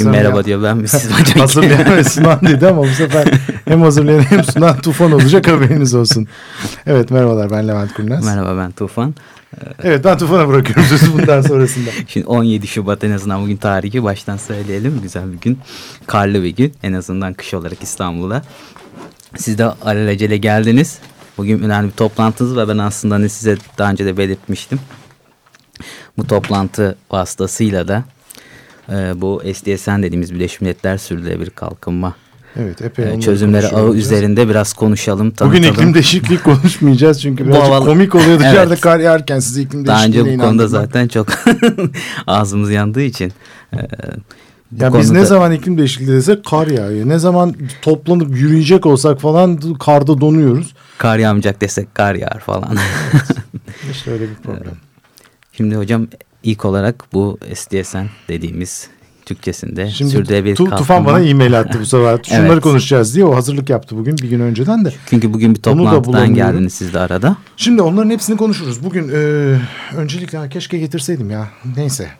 Kim merhaba diyor ben mi siz hocam? Hazırlayan ve sunan dedi ama bu sefer hem hazırlayan hem sunan Tufan olacak haberiniz olsun. Evet merhabalar ben Levent Kurnaz. Merhaba ben Tufan. Evet ben Tufan'a bırakıyorum sözü bundan sonrasında. Şimdi 17 Şubat en azından bugün tarihi baştan söyleyelim. Güzel bir gün. Karlı bir gün en azından kış olarak İstanbul'da. Siz de alelacele geldiniz. Bugün önemli bir toplantınız var. Ben aslında hani size daha önce de belirtmiştim. Bu toplantı vasıtasıyla da e, bu SDSN dediğimiz Birleşmiş Milletler Sürdürülebilir Kalkınma Evet epey e, çözümleri ağı üzerinde biraz konuşalım, tanıtalım. Bugün iklim değişikliği konuşmayacağız çünkü birazcık havalı... komik oluyor dışarıda evet. kar yağarken siz iklim Daha önce bu konuda zaten çok ağzımız yandığı için. E, bu ya biz ne zaman iklim değişikliği desek kar yağıyor. Ne zaman toplanıp yürüyecek olsak falan karda donuyoruz. Kar yağmayacak desek kar yağar falan. Evet. işte öyle bir problem. Şimdi hocam ilk olarak bu SDSN dediğimiz Türkçesinde Şimdi sürdürülebilir tu, Tufan bana e-mail attı bu sefer. Şunları evet. konuşacağız diye o hazırlık yaptı bugün bir gün önceden de. Çünkü bugün bir toplantıdan geldiniz siz de arada. Şimdi onların hepsini konuşuruz. Bugün e, öncelikle keşke getirseydim ya. Neyse.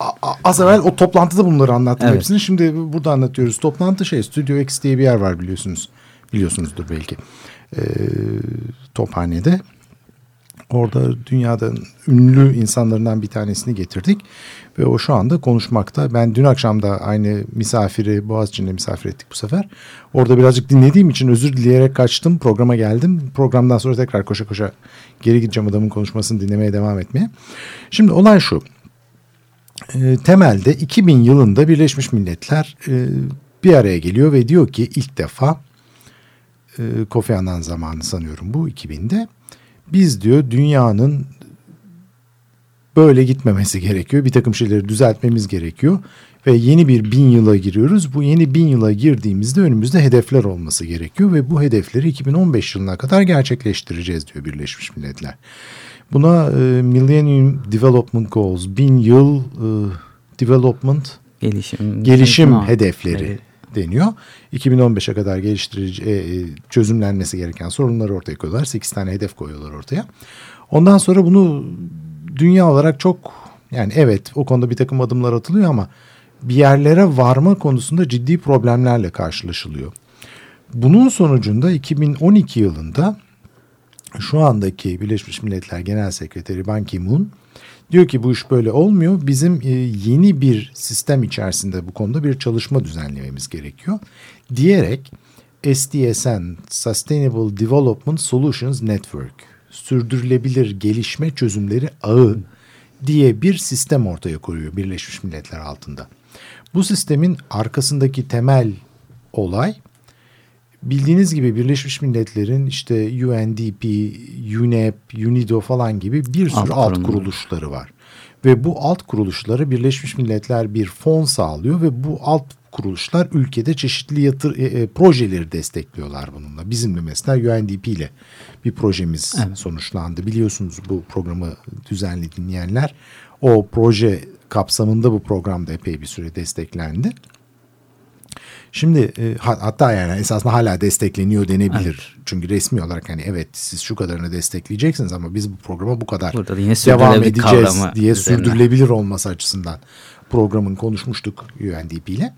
A, az evvel o toplantıda bunları anlattım evet. hepsini. Şimdi burada anlatıyoruz. Toplantı şey Studio X diye bir yer var biliyorsunuz. Biliyorsunuzdur belki. E, Tophane'de. Orada dünyadan ünlü insanlarından bir tanesini getirdik. Ve o şu anda konuşmakta. Ben dün akşam da aynı misafiri Boğaziçi'nde misafir ettik bu sefer. Orada birazcık dinlediğim için özür dileyerek kaçtım. Programa geldim. Programdan sonra tekrar koşa koşa geri gideceğim adamın konuşmasını dinlemeye devam etmeye. Şimdi olay şu. E, temelde 2000 yılında Birleşmiş Milletler e, bir araya geliyor ve diyor ki ilk defa e, Kofi Annan zamanı sanıyorum bu 2000'de biz diyor dünyanın böyle gitmemesi gerekiyor. Bir takım şeyleri düzeltmemiz gerekiyor. Ve yeni bir bin yıla giriyoruz. Bu yeni bin yıla girdiğimizde önümüzde hedefler olması gerekiyor. Ve bu hedefleri 2015 yılına kadar gerçekleştireceğiz diyor Birleşmiş Milletler. Buna e, Millennium Development Goals, bin yıl e, development gelişim, gelişim hedefleri evet. Deniyor. 2015'e kadar geliştirici e, e, çözümlenmesi gereken sorunları ortaya koyuyorlar. 8 tane hedef koyuyorlar ortaya. Ondan sonra bunu dünya olarak çok yani evet o konuda bir takım adımlar atılıyor ama bir yerlere varma konusunda ciddi problemlerle karşılaşılıyor. Bunun sonucunda 2012 yılında şu andaki Birleşmiş Milletler Genel Sekreteri Ban Ki-moon diyor ki bu iş böyle olmuyor. Bizim e, yeni bir sistem içerisinde bu konuda bir çalışma düzenlememiz gerekiyor. Diyerek SDSN Sustainable Development Solutions Network sürdürülebilir gelişme çözümleri ağı diye bir sistem ortaya koyuyor Birleşmiş Milletler altında. Bu sistemin arkasındaki temel olay bildiğiniz gibi Birleşmiş Milletler'in işte UNDP, UNEP, UNIDO falan gibi bir sürü alt, alt kuruluşları var. Ve bu alt kuruluşları Birleşmiş Milletler bir fon sağlıyor ve bu alt kuruluşlar ülkede çeşitli yatır, e, e, projeleri destekliyorlar bununla. Bizim de mesela UNDP ile bir projemiz evet. sonuçlandı. Biliyorsunuz bu programı düzenli dinleyenler o proje kapsamında bu programda epey bir süre desteklendi. Şimdi e, hatta yani esasında hala destekleniyor denebilir. Evet. Çünkü resmi olarak hani evet siz şu kadarını destekleyeceksiniz ama biz bu programa bu kadar devam edeceğiz diye üzerine. sürdürülebilir olması açısından programın konuşmuştuk UNDP ile.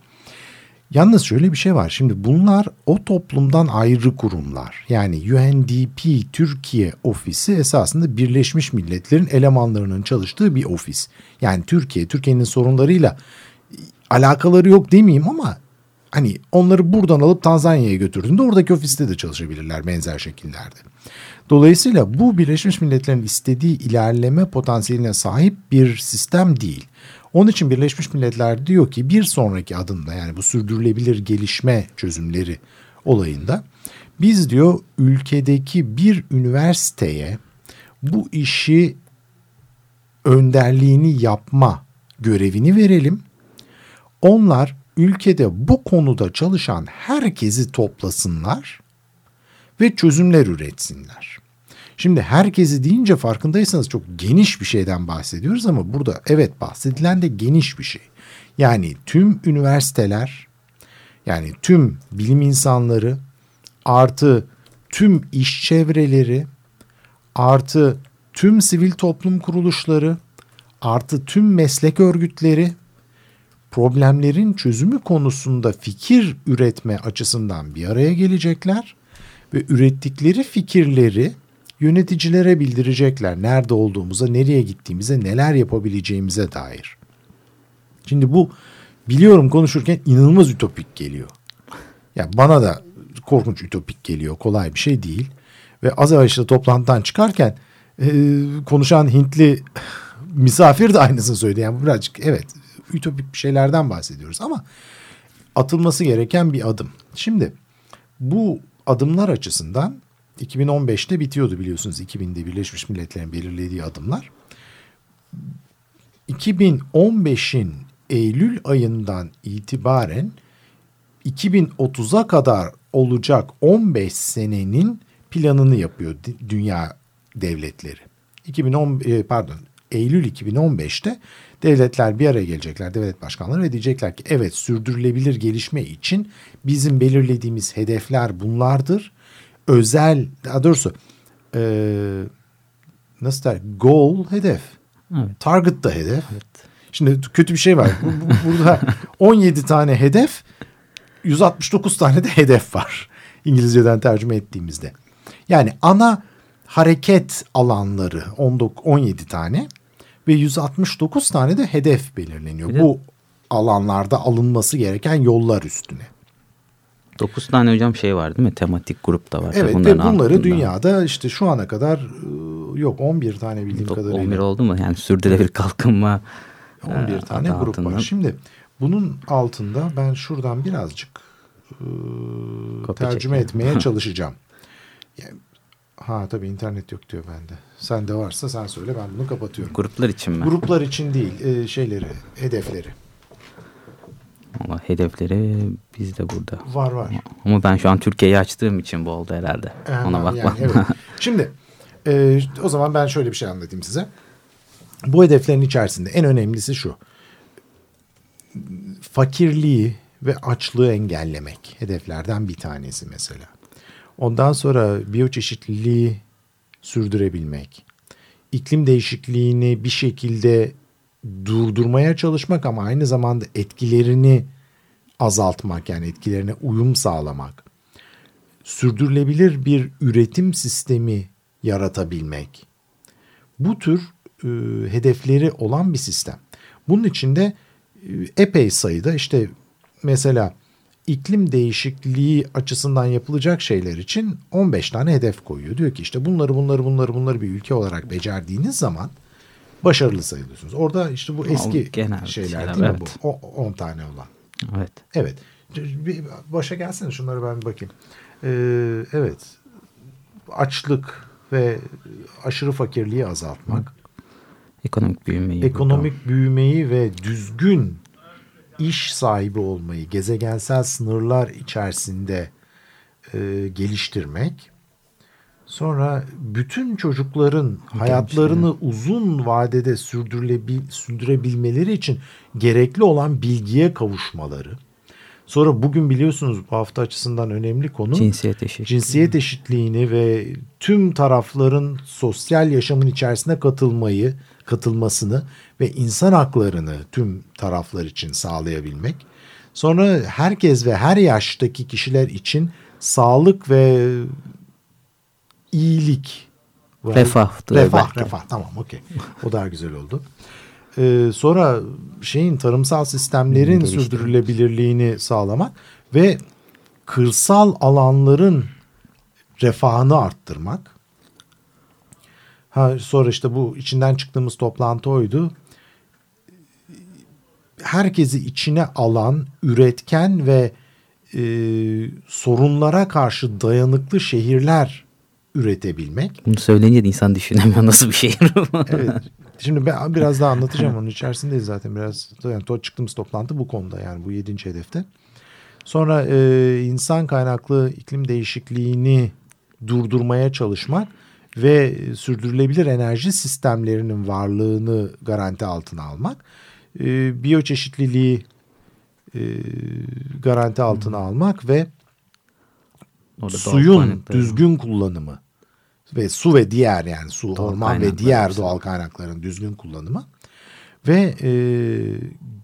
Yalnız şöyle bir şey var. Şimdi bunlar o toplumdan ayrı kurumlar. Yani UNDP Türkiye ofisi esasında Birleşmiş Milletler'in elemanlarının çalıştığı bir ofis. Yani Türkiye, Türkiye'nin sorunlarıyla alakaları yok demeyeyim ama hani onları buradan alıp Tanzanya'ya götürdüğünde oradaki ofiste de çalışabilirler benzer şekillerde. Dolayısıyla bu Birleşmiş Milletler'in istediği ilerleme potansiyeline sahip bir sistem değil. Onun için Birleşmiş Milletler diyor ki bir sonraki adımda yani bu sürdürülebilir gelişme çözümleri olayında biz diyor ülkedeki bir üniversiteye bu işi önderliğini yapma görevini verelim. Onlar ülkede bu konuda çalışan herkesi toplasınlar ve çözümler üretsinler. Şimdi herkesi deyince farkındaysanız çok geniş bir şeyden bahsediyoruz ama burada evet bahsedilen de geniş bir şey. Yani tüm üniversiteler yani tüm bilim insanları artı tüm iş çevreleri artı tüm sivil toplum kuruluşları artı tüm meslek örgütleri problemlerin çözümü konusunda fikir üretme açısından bir araya gelecekler ve ürettikleri fikirleri yöneticilere bildirecekler. Nerede olduğumuza, nereye gittiğimize, neler yapabileceğimize dair. Şimdi bu biliyorum konuşurken inanılmaz ütopik geliyor. Yani bana da korkunç ütopik geliyor. Kolay bir şey değil. Ve az evvel işte toplantıdan çıkarken e, konuşan Hintli misafir de aynısını söyledi. Yani birazcık evet ütopik şeylerden bahsediyoruz ama atılması gereken bir adım. Şimdi bu adımlar açısından 2015'te bitiyordu biliyorsunuz 2000'de Birleşmiş Milletler'in belirlediği adımlar. 2015'in Eylül ayından itibaren 2030'a kadar olacak 15 senenin planını yapıyor dünya devletleri. 2010 e, pardon Eylül 2015'te devletler bir araya gelecekler devlet başkanları ve diyecekler ki evet sürdürülebilir gelişme için bizim belirlediğimiz hedefler bunlardır. Özel daha doğrusu e, nasıl der goal hedef. Evet. Target da hedef. Evet. Şimdi kötü bir şey var. Burada 17 tane hedef 169 tane de hedef var. İngilizceden tercüme ettiğimizde. Yani ana hareket alanları 17 tane ve 169 tane de hedef belirleniyor. Bir Bu alanlarda alınması gereken yollar üstüne. 9 tane hocam şey var değil mi? Tematik grup da var. Evet ve bunları altında. dünyada işte şu ana kadar ıı, yok 11 tane bildiğim Top, kadarıyla. 11 oldu mu? Yani sürdürülebilir kalkınma 11 e, tane grup altından. var. Şimdi bunun altında ben şuradan birazcık e, tercüme etmeye çalışacağım. Yani, ha tabii internet yok diyor bende. Sen de varsa sen söyle ben bunu kapatıyorum. Gruplar için mi? Gruplar için değil e, şeyleri hedefleri. Ama hedefleri bizde burada. Var var. Ama ben şu an Türkiye'yi açtığım için bu oldu herhalde. Hemen, Ona bakma. Yani, evet. Şimdi e, o zaman ben şöyle bir şey anlatayım size. Bu hedeflerin içerisinde en önemlisi şu. Fakirliği ve açlığı engellemek hedeflerden bir tanesi mesela. Ondan sonra biyoçeşitliliği sürdürebilmek. iklim değişikliğini bir şekilde durdurmaya çalışmak ama aynı zamanda etkilerini azaltmak yani etkilerine uyum sağlamak. Sürdürülebilir bir üretim sistemi yaratabilmek. Bu tür e, hedefleri olan bir sistem. Bunun içinde e, epey sayıda işte mesela iklim değişikliği açısından yapılacak şeyler için 15 tane hedef koyuyor. Diyor ki işte bunları bunları bunları bunları bir ülke olarak becerdiğiniz zaman başarılı sayılıyorsunuz. Orada işte bu eski Genel şeyler, şeyler değil evet. mi bu? 10 tane olan. Evet. Evet. Bir başa gelsene şunları ben bir bakayım. Ee, evet. Açlık ve aşırı fakirliği azaltmak. Ekonomik büyümeyi. Ekonomik burada. büyümeyi ve düzgün iş sahibi olmayı gezegensel sınırlar içerisinde e, geliştirmek. Sonra bütün çocukların hayatlarını uzun vadede sürdürülebil, sürdürebilmeleri için gerekli olan bilgiye kavuşmaları. Sonra bugün biliyorsunuz bu hafta açısından önemli konu cinsiyet eşitliği. Cinsiyet eşitliğini ve tüm tarafların sosyal yaşamın içerisine katılmayı, katılmasını ve insan haklarını tüm taraflar için sağlayabilmek. Sonra herkes ve her yaştaki kişiler için sağlık ve iyilik. Refah. Refah, belki. refah. Tamam okey. O daha güzel oldu. Ee, sonra şeyin tarımsal sistemlerin Geliştirmek. sürdürülebilirliğini sağlamak ve kırsal alanların refahını arttırmak. Ha, sonra işte bu içinden çıktığımız toplantı oydu. Herkesi içine alan, üretken ve e, sorunlara karşı dayanıklı şehirler üretebilmek. Bunu söyleyince insan düşünemiyor nasıl bir şehir evet. Şimdi ben biraz daha anlatacağım onun içerisindeyiz zaten biraz. Yani to çıktığımız toplantı bu konuda yani bu yedinci hedefte. Sonra e, insan kaynaklı iklim değişikliğini durdurmaya çalışmak ve sürdürülebilir enerji sistemlerinin varlığını garanti altına almak. E, biyoçeşitliliği e, garanti altına hmm. almak ve Orada suyun düzgün kullanımı ve su ve diğer yani su, doğal orman ve diğer mesela. doğal kaynakların düzgün kullanımı ve e,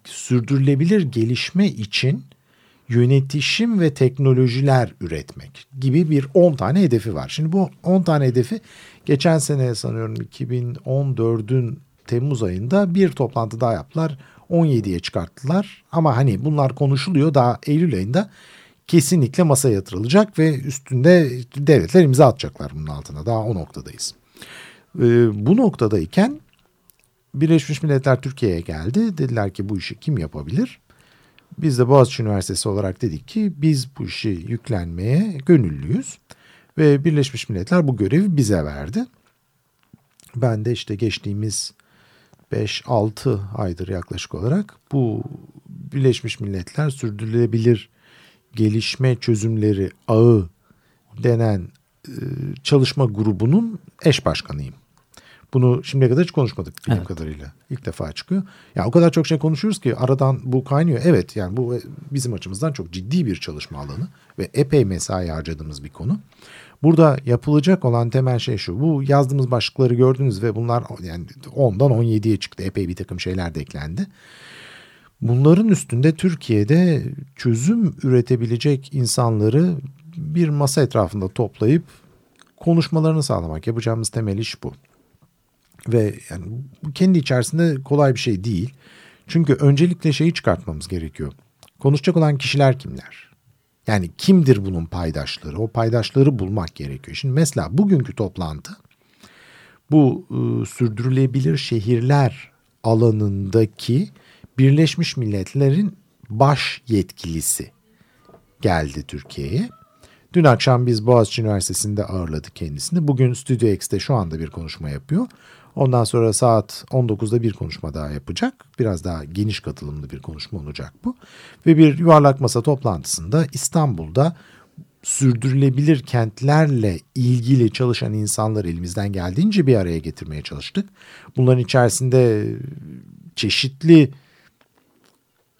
sürdürülebilir gelişme için yönetişim ve teknolojiler üretmek gibi bir 10 tane hedefi var. Şimdi bu 10 tane hedefi geçen sene sanıyorum 2014'ün Temmuz ayında bir toplantı daha yaptılar. 17'ye çıkarttılar ama hani bunlar konuşuluyor daha Eylül ayında kesinlikle masaya yatırılacak ve üstünde devletler imza atacaklar bunun altına. Daha o noktadayız. Ee, bu noktadayken Birleşmiş Milletler Türkiye'ye geldi. Dediler ki bu işi kim yapabilir? Biz de Boğaziçi Üniversitesi olarak dedik ki biz bu işi yüklenmeye gönüllüyüz. Ve Birleşmiş Milletler bu görevi bize verdi. Ben de işte geçtiğimiz 5-6 aydır yaklaşık olarak bu Birleşmiş Milletler sürdürülebilir gelişme çözümleri ağı denen e, çalışma grubunun eş başkanıyım. Bunu şimdiye kadar hiç konuşmadık bildiğim evet. kadarıyla. İlk defa çıkıyor. Ya o kadar çok şey konuşuyoruz ki aradan bu kaynıyor. Evet yani bu bizim açımızdan çok ciddi bir çalışma alanı ve epey mesai harcadığımız bir konu. Burada yapılacak olan temel şey şu. Bu yazdığımız başlıkları gördünüz ve bunlar yani 10'dan 17'ye çıktı. Epey bir takım şeyler de eklendi. Bunların üstünde Türkiye'de çözüm üretebilecek insanları bir masa etrafında toplayıp konuşmalarını sağlamak. Yapacağımız temel iş bu. Ve yani kendi içerisinde kolay bir şey değil. Çünkü öncelikle şeyi çıkartmamız gerekiyor. Konuşacak olan kişiler kimler? Yani kimdir bunun paydaşları? O paydaşları bulmak gerekiyor. Şimdi mesela bugünkü toplantı bu e, sürdürülebilir şehirler alanındaki Birleşmiş Milletler'in baş yetkilisi geldi Türkiye'ye. Dün akşam biz Boğaziçi Üniversitesi'nde ağırladık kendisini. Bugün Studio X'te şu anda bir konuşma yapıyor. Ondan sonra saat 19'da bir konuşma daha yapacak. Biraz daha geniş katılımlı bir konuşma olacak bu. Ve bir yuvarlak masa toplantısında İstanbul'da sürdürülebilir kentlerle ilgili çalışan insanları elimizden geldiğince bir araya getirmeye çalıştık. Bunların içerisinde çeşitli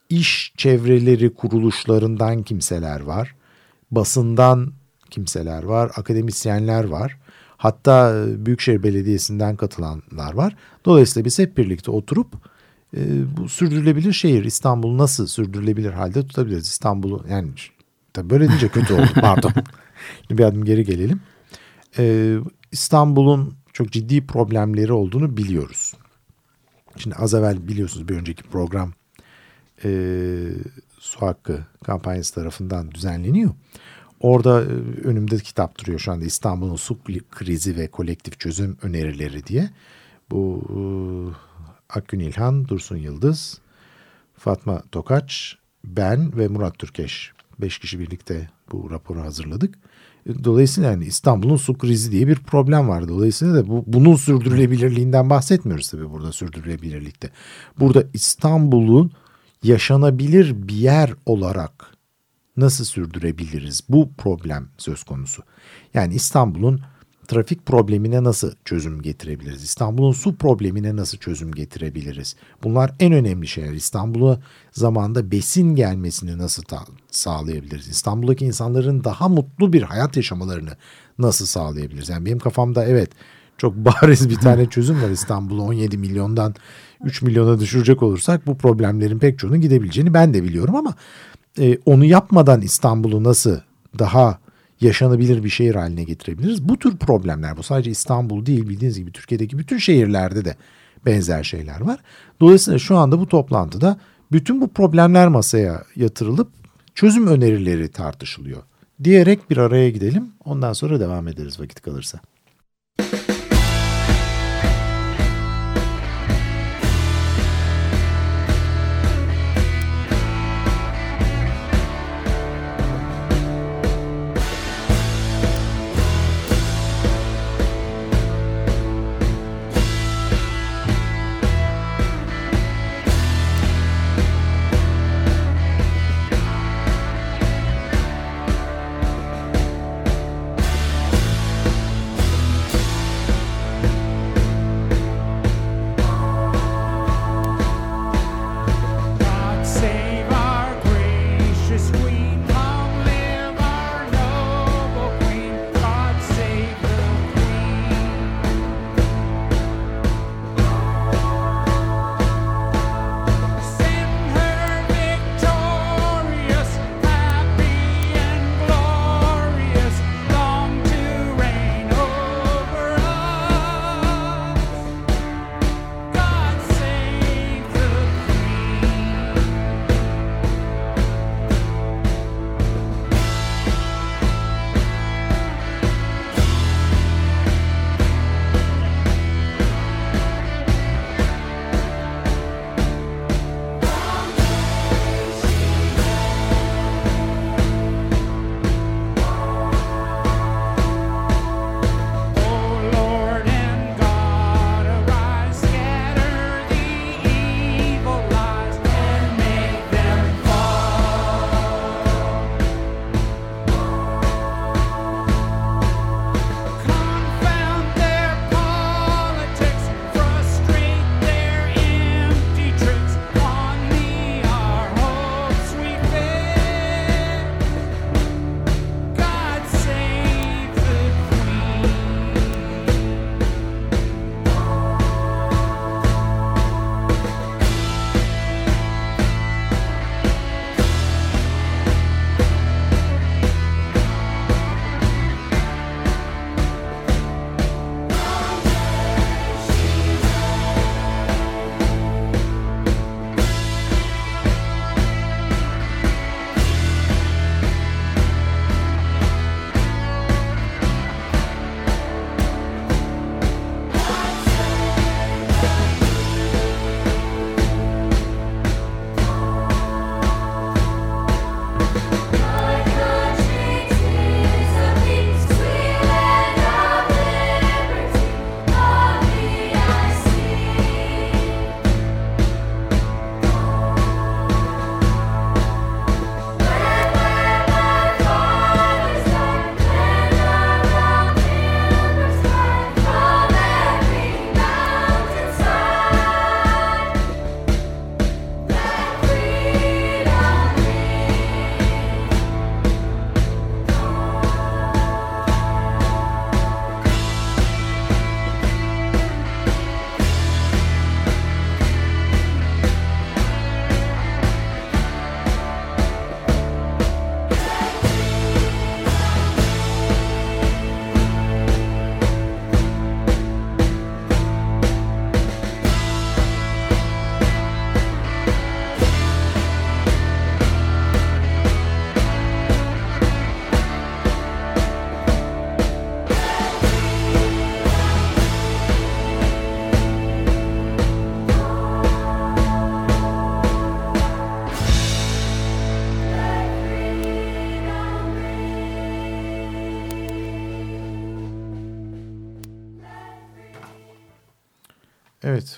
iş çevreleri kuruluşlarından kimseler var. Basından kimseler var, akademisyenler var. Hatta e, Büyükşehir Belediyesi'nden katılanlar var. Dolayısıyla biz hep birlikte oturup e, bu sürdürülebilir şehir İstanbul'u nasıl sürdürülebilir halde tutabiliriz? İstanbul'u yani tabii böyle deyince kötü oldu pardon. bir adım geri gelelim. E, İstanbul'un çok ciddi problemleri olduğunu biliyoruz. Şimdi az evvel biliyorsunuz bir önceki program e, su hakkı kampanyası tarafından düzenleniyor. Orada e, önümde kitap duruyor şu anda İstanbul'un su krizi ve kolektif çözüm önerileri diye. Bu e, Akgün İlhan, Dursun Yıldız, Fatma Tokaç, ben ve Murat Türkeş. Beş kişi birlikte bu raporu hazırladık. E, dolayısıyla yani İstanbul'un su krizi diye bir problem var. Dolayısıyla da bu, bunun sürdürülebilirliğinden bahsetmiyoruz tabii burada sürdürülebilirlikte. Burada İstanbul'un yaşanabilir bir yer olarak nasıl sürdürebiliriz? Bu problem söz konusu. Yani İstanbul'un trafik problemine nasıl çözüm getirebiliriz? İstanbul'un su problemine nasıl çözüm getirebiliriz? Bunlar en önemli şeyler. İstanbul'a zamanda besin gelmesini nasıl sağlayabiliriz? İstanbul'daki insanların daha mutlu bir hayat yaşamalarını nasıl sağlayabiliriz? Yani benim kafamda evet çok bariz bir tane çözüm var İstanbul'u 17 milyondan 3 milyona düşürecek olursak bu problemlerin pek çoğunun gidebileceğini ben de biliyorum ama e, onu yapmadan İstanbul'u nasıl daha yaşanabilir bir şehir haline getirebiliriz? Bu tür problemler bu sadece İstanbul değil bildiğiniz gibi Türkiye'deki bütün şehirlerde de benzer şeyler var. Dolayısıyla şu anda bu toplantıda bütün bu problemler masaya yatırılıp çözüm önerileri tartışılıyor. Diyerek bir araya gidelim ondan sonra devam ederiz vakit kalırsa.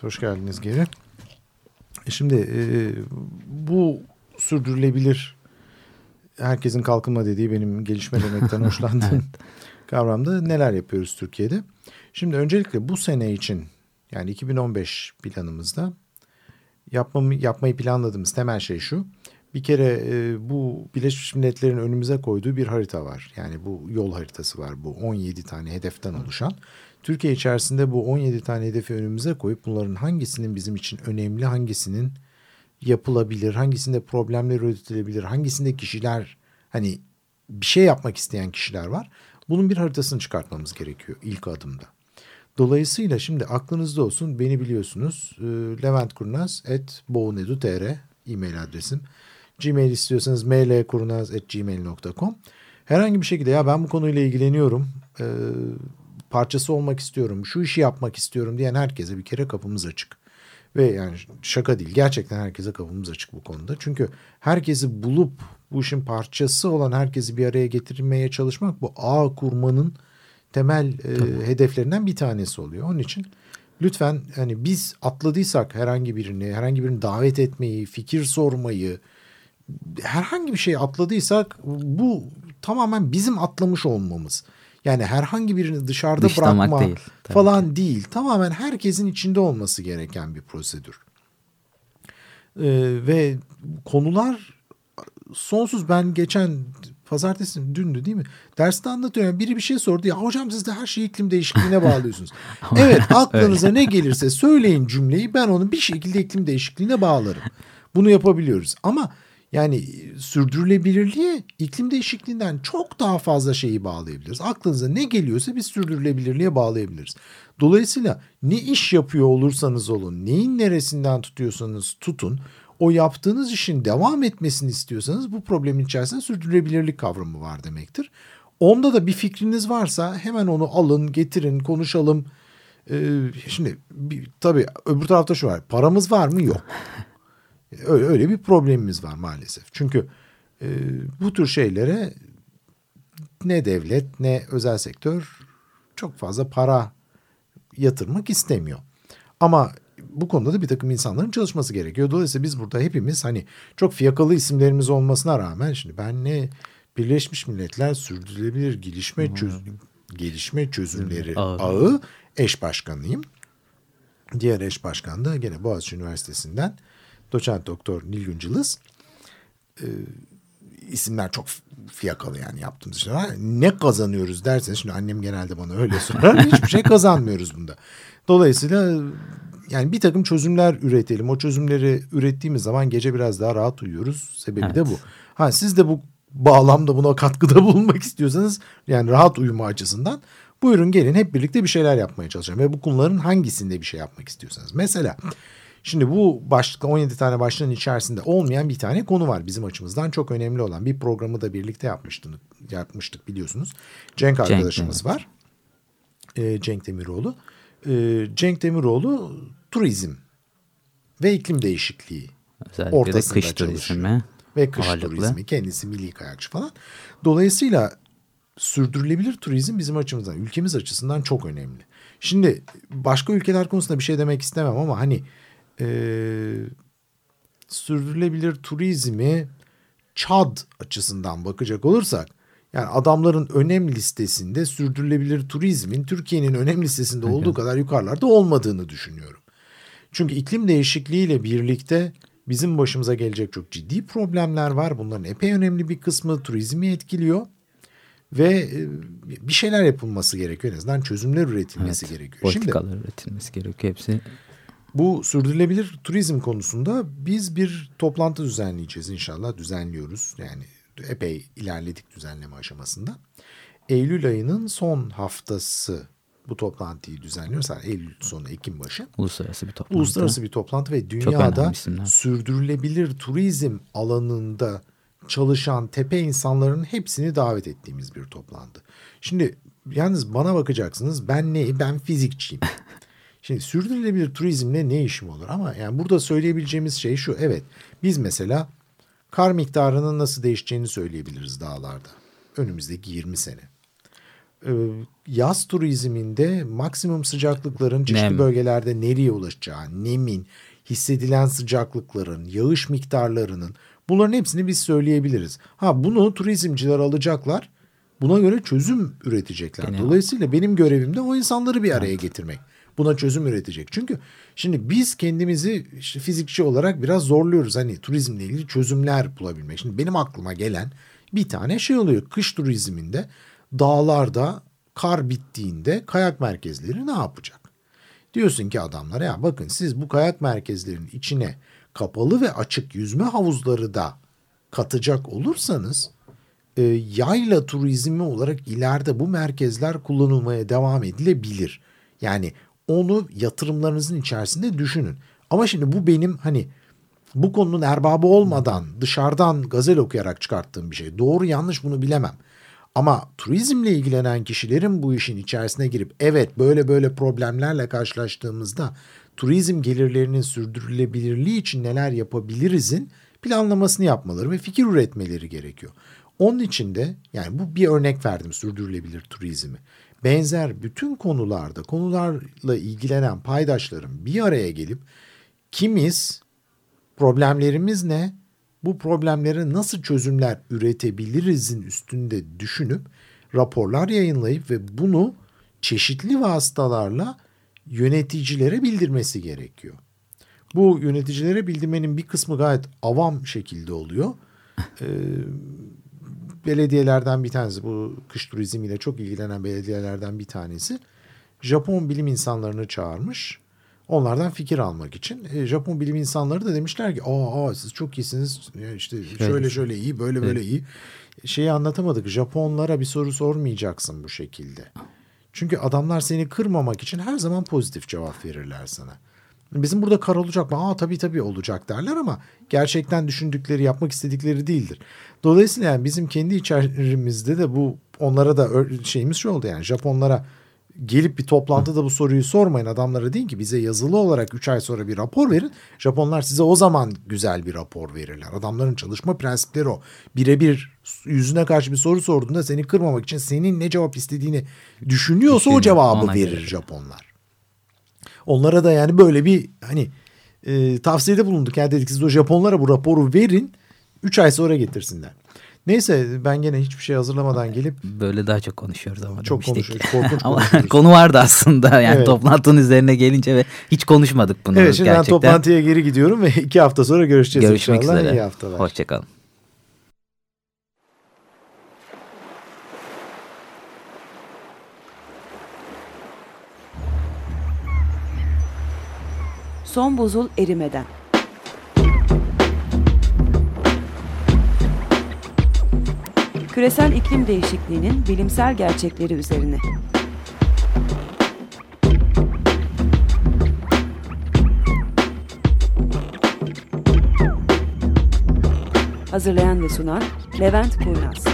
Hoş geldiniz geri. E şimdi e, bu sürdürülebilir herkesin kalkınma dediği benim gelişme demekten hoşlandığım evet. kavramda neler yapıyoruz Türkiye'de? Şimdi öncelikle bu sene için yani 2015 planımızda yapmamı, yapmayı planladığımız temel şey şu. Bir kere e, bu Birleşmiş Milletler'in önümüze koyduğu bir harita var. Yani bu yol haritası var. Bu 17 tane hedeften oluşan. Türkiye içerisinde bu 17 tane hedefi önümüze koyup bunların hangisinin bizim için önemli, hangisinin yapılabilir, hangisinde problemler üretilebilir, hangisinde kişiler hani bir şey yapmak isteyen kişiler var. Bunun bir haritasını çıkartmamız gerekiyor ilk adımda. Dolayısıyla şimdi aklınızda olsun beni biliyorsunuz e, leventkurnaz.boğunedu.tr e-mail adresim. Gmail istiyorsanız mlkurnaz.gmail.com Herhangi bir şekilde ya ben bu konuyla ilgileniyorum, e, parçası olmak istiyorum, şu işi yapmak istiyorum diyen herkese bir kere kapımız açık. Ve yani şaka değil gerçekten herkese kapımız açık bu konuda. Çünkü herkesi bulup bu işin parçası olan herkesi bir araya getirmeye çalışmak bu ağ kurmanın temel e, hedeflerinden bir tanesi oluyor. Onun için lütfen hani biz atladıysak herhangi birini, herhangi birini davet etmeyi, fikir sormayı, herhangi bir şey atladıysak bu tamamen bizim atlamış olmamız. Yani herhangi birini dışarıda Dışlamak bırakma değil, falan ki. değil. Tamamen herkesin içinde olması gereken bir prosedür. Ee, ve konular sonsuz ben geçen pazartesi dündü değil mi? Derste anlatıyorum. Biri bir şey sordu ya hocam siz de her şeyi iklim değişikliğine bağlıyorsunuz. evet aklınıza ne gelirse söyleyin cümleyi ben onu bir şekilde iklim değişikliğine bağlarım. Bunu yapabiliyoruz ama yani sürdürülebilirliğe iklim değişikliğinden çok daha fazla şeyi bağlayabiliriz. Aklınıza ne geliyorsa biz sürdürülebilirliğe bağlayabiliriz. Dolayısıyla ne iş yapıyor olursanız olun, neyin neresinden tutuyorsanız tutun, o yaptığınız işin devam etmesini istiyorsanız bu problemin içerisinde sürdürülebilirlik kavramı var demektir. Onda da bir fikriniz varsa hemen onu alın, getirin, konuşalım. Ee, şimdi bir, tabii öbür tarafta şu var. Paramız var mı? Yok. Öyle, öyle bir problemimiz var maalesef. Çünkü e, bu tür şeylere ne devlet ne özel sektör çok fazla para yatırmak istemiyor. Ama bu konuda da bir takım insanların çalışması gerekiyor. Dolayısıyla biz burada hepimiz hani çok fiyakalı isimlerimiz olmasına rağmen şimdi ben ne Birleşmiş Milletler Sürdürülebilir Gelişme Çöz Gelişme Çözümleri Ağı eş başkanıyım. Diğer eş başkan da gene Boğaziçi Üniversitesi'nden doçent doktor Nilgün Cılız. Ee, isimler çok fiyakalı yani yaptığımız şeyler. Ne kazanıyoruz derseniz şimdi annem genelde bana öyle sorar. hiçbir şey kazanmıyoruz bunda. Dolayısıyla yani bir takım çözümler üretelim. O çözümleri ürettiğimiz zaman gece biraz daha rahat uyuyoruz. Sebebi evet. de bu. Ha siz de bu bağlamda buna katkıda bulunmak istiyorsanız yani rahat uyuma açısından buyurun gelin hep birlikte bir şeyler yapmaya çalışalım. Ve bu konuların hangisinde bir şey yapmak istiyorsanız. Mesela Şimdi bu başlıkta 17 tane başlığın içerisinde olmayan bir tane konu var bizim açımızdan çok önemli olan. Bir programı da birlikte yapmıştık, yapmıştık biliyorsunuz. Cenk arkadaşımız Cenk, var. Ee, Cenk Demiroğlu. Ee, Cenk Demiroğlu turizm ve iklim değişikliği Özellikle ortasında de kış turizmi ve kış ağırlıklı. turizmi kendisi milli kayakçı falan. Dolayısıyla sürdürülebilir turizm bizim açımızdan ülkemiz açısından çok önemli. Şimdi başka ülkeler konusunda bir şey demek istemem ama hani e, sürdürülebilir turizmi Çad açısından bakacak olursak yani adamların önem listesinde sürdürülebilir turizmin Türkiye'nin önem listesinde olduğu kadar yukarılarda olmadığını düşünüyorum. Çünkü iklim değişikliğiyle birlikte bizim başımıza gelecek çok ciddi problemler var. Bunların epey önemli bir kısmı turizmi etkiliyor. Ve e, bir şeyler yapılması gerekiyor. En azından çözümler üretilmesi evet, gerekiyor. Politikalar Şimdi, üretilmesi gerekiyor. Hepsi bu sürdürülebilir turizm konusunda biz bir toplantı düzenleyeceğiz inşallah. Düzenliyoruz yani epey ilerledik düzenleme aşamasında. Eylül ayının son haftası bu toplantıyı düzenliyoruz. Yani Eylül sonu Ekim başı. Uluslararası bir toplantı. Uluslararası bir toplantı ve dünyada sürdürülebilir turizm alanında çalışan tepe insanların hepsini davet ettiğimiz bir toplantı. Şimdi yalnız bana bakacaksınız ben ne? Ben fizikçiyim. Şimdi sürdürülebilir turizmle ne işim olur? Ama yani burada söyleyebileceğimiz şey şu. Evet biz mesela kar miktarının nasıl değişeceğini söyleyebiliriz dağlarda. Önümüzdeki 20 sene. e, yaz turizminde maksimum sıcaklıkların çeşitli Nem. bölgelerde nereye ulaşacağı, nemin, hissedilen sıcaklıkların, yağış miktarlarının bunların hepsini biz söyleyebiliriz. Ha bunu turizmciler alacaklar. Buna göre çözüm üretecekler. Dolayısıyla benim görevim de o insanları bir araya getirmek. Buna çözüm üretecek. Çünkü şimdi biz kendimizi işte fizikçi olarak biraz zorluyoruz. Hani turizmle ilgili çözümler bulabilmek. Şimdi benim aklıma gelen bir tane şey oluyor. Kış turizminde dağlarda kar bittiğinde kayak merkezleri ne yapacak? Diyorsun ki adamlara ya bakın siz bu kayak merkezlerinin içine kapalı ve açık yüzme havuzları da katacak olursanız e, yayla turizmi olarak ileride bu merkezler kullanılmaya devam edilebilir. Yani onu yatırımlarınızın içerisinde düşünün. Ama şimdi bu benim hani bu konunun erbabı olmadan dışarıdan gazel okuyarak çıkarttığım bir şey. Doğru yanlış bunu bilemem. Ama turizmle ilgilenen kişilerin bu işin içerisine girip evet böyle böyle problemlerle karşılaştığımızda turizm gelirlerinin sürdürülebilirliği için neler yapabilirizin planlamasını yapmaları ve fikir üretmeleri gerekiyor. Onun için de yani bu bir örnek verdim sürdürülebilir turizmi. Benzer bütün konularda konularla ilgilenen paydaşların bir araya gelip kimiz problemlerimiz ne? Bu problemlere nasıl çözümler üretebilirizin üstünde düşünüp raporlar yayınlayıp ve bunu çeşitli vasıtalarla yöneticilere bildirmesi gerekiyor. Bu yöneticilere bildirmenin bir kısmı gayet avam şekilde oluyor. Ee, belediyelerden bir tanesi bu kış turizmiyle çok ilgilenen belediyelerden bir tanesi Japon bilim insanlarını çağırmış. Onlardan fikir almak için. E, Japon bilim insanları da demişler ki aa, aa siz çok iyisiniz. İşte şöyle şöyle iyi böyle böyle iyi. Şeyi anlatamadık. Japonlara bir soru sormayacaksın bu şekilde. Çünkü adamlar seni kırmamak için her zaman pozitif cevap verirler sana. Bizim burada kar olacak mı? Aa tabii tabii olacak derler ama gerçekten düşündükleri, yapmak istedikleri değildir. Dolayısıyla yani bizim kendi içerimizde de bu onlara da şeyimiz şu oldu yani Japonlara gelip bir toplantıda bu soruyu sormayın adamlara deyin ki bize yazılı olarak 3 ay sonra bir rapor verin. Japonlar size o zaman güzel bir rapor verirler. Adamların çalışma prensipleri o. Birebir yüzüne karşı bir soru sorduğunda seni kırmamak için senin ne cevap istediğini düşünüyorsa o Düşünüyor, cevabı ona verir göre. Japonlar. Onlara da yani böyle bir hani e, tavsiyede bulunduk. Yani dedik siz o Japonlara bu raporu verin. 3 ay sonra getirsinler. Neyse ben gene hiçbir şey hazırlamadan gelip Böyle daha çok konuşuyoruz ama Çok demiştik. konuşuyoruz, ama konu vardı aslında yani Evet. toplantının üzerine gelince ve hiç konuşmadık bunu evet şimdi gerçekten. ben toplantıya geri gidiyorum ve iki hafta sonra görüşeceğiz Görüşmek inşallah. üzere. İyi haftalar. Hoşçakalın. Son buzul erimeden. Küresel iklim değişikliğinin bilimsel gerçekleri üzerine. Hazırlayan ve sunan Levent Kurnaz.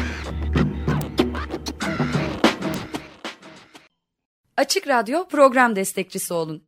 Açık Radyo program destekçisi olun.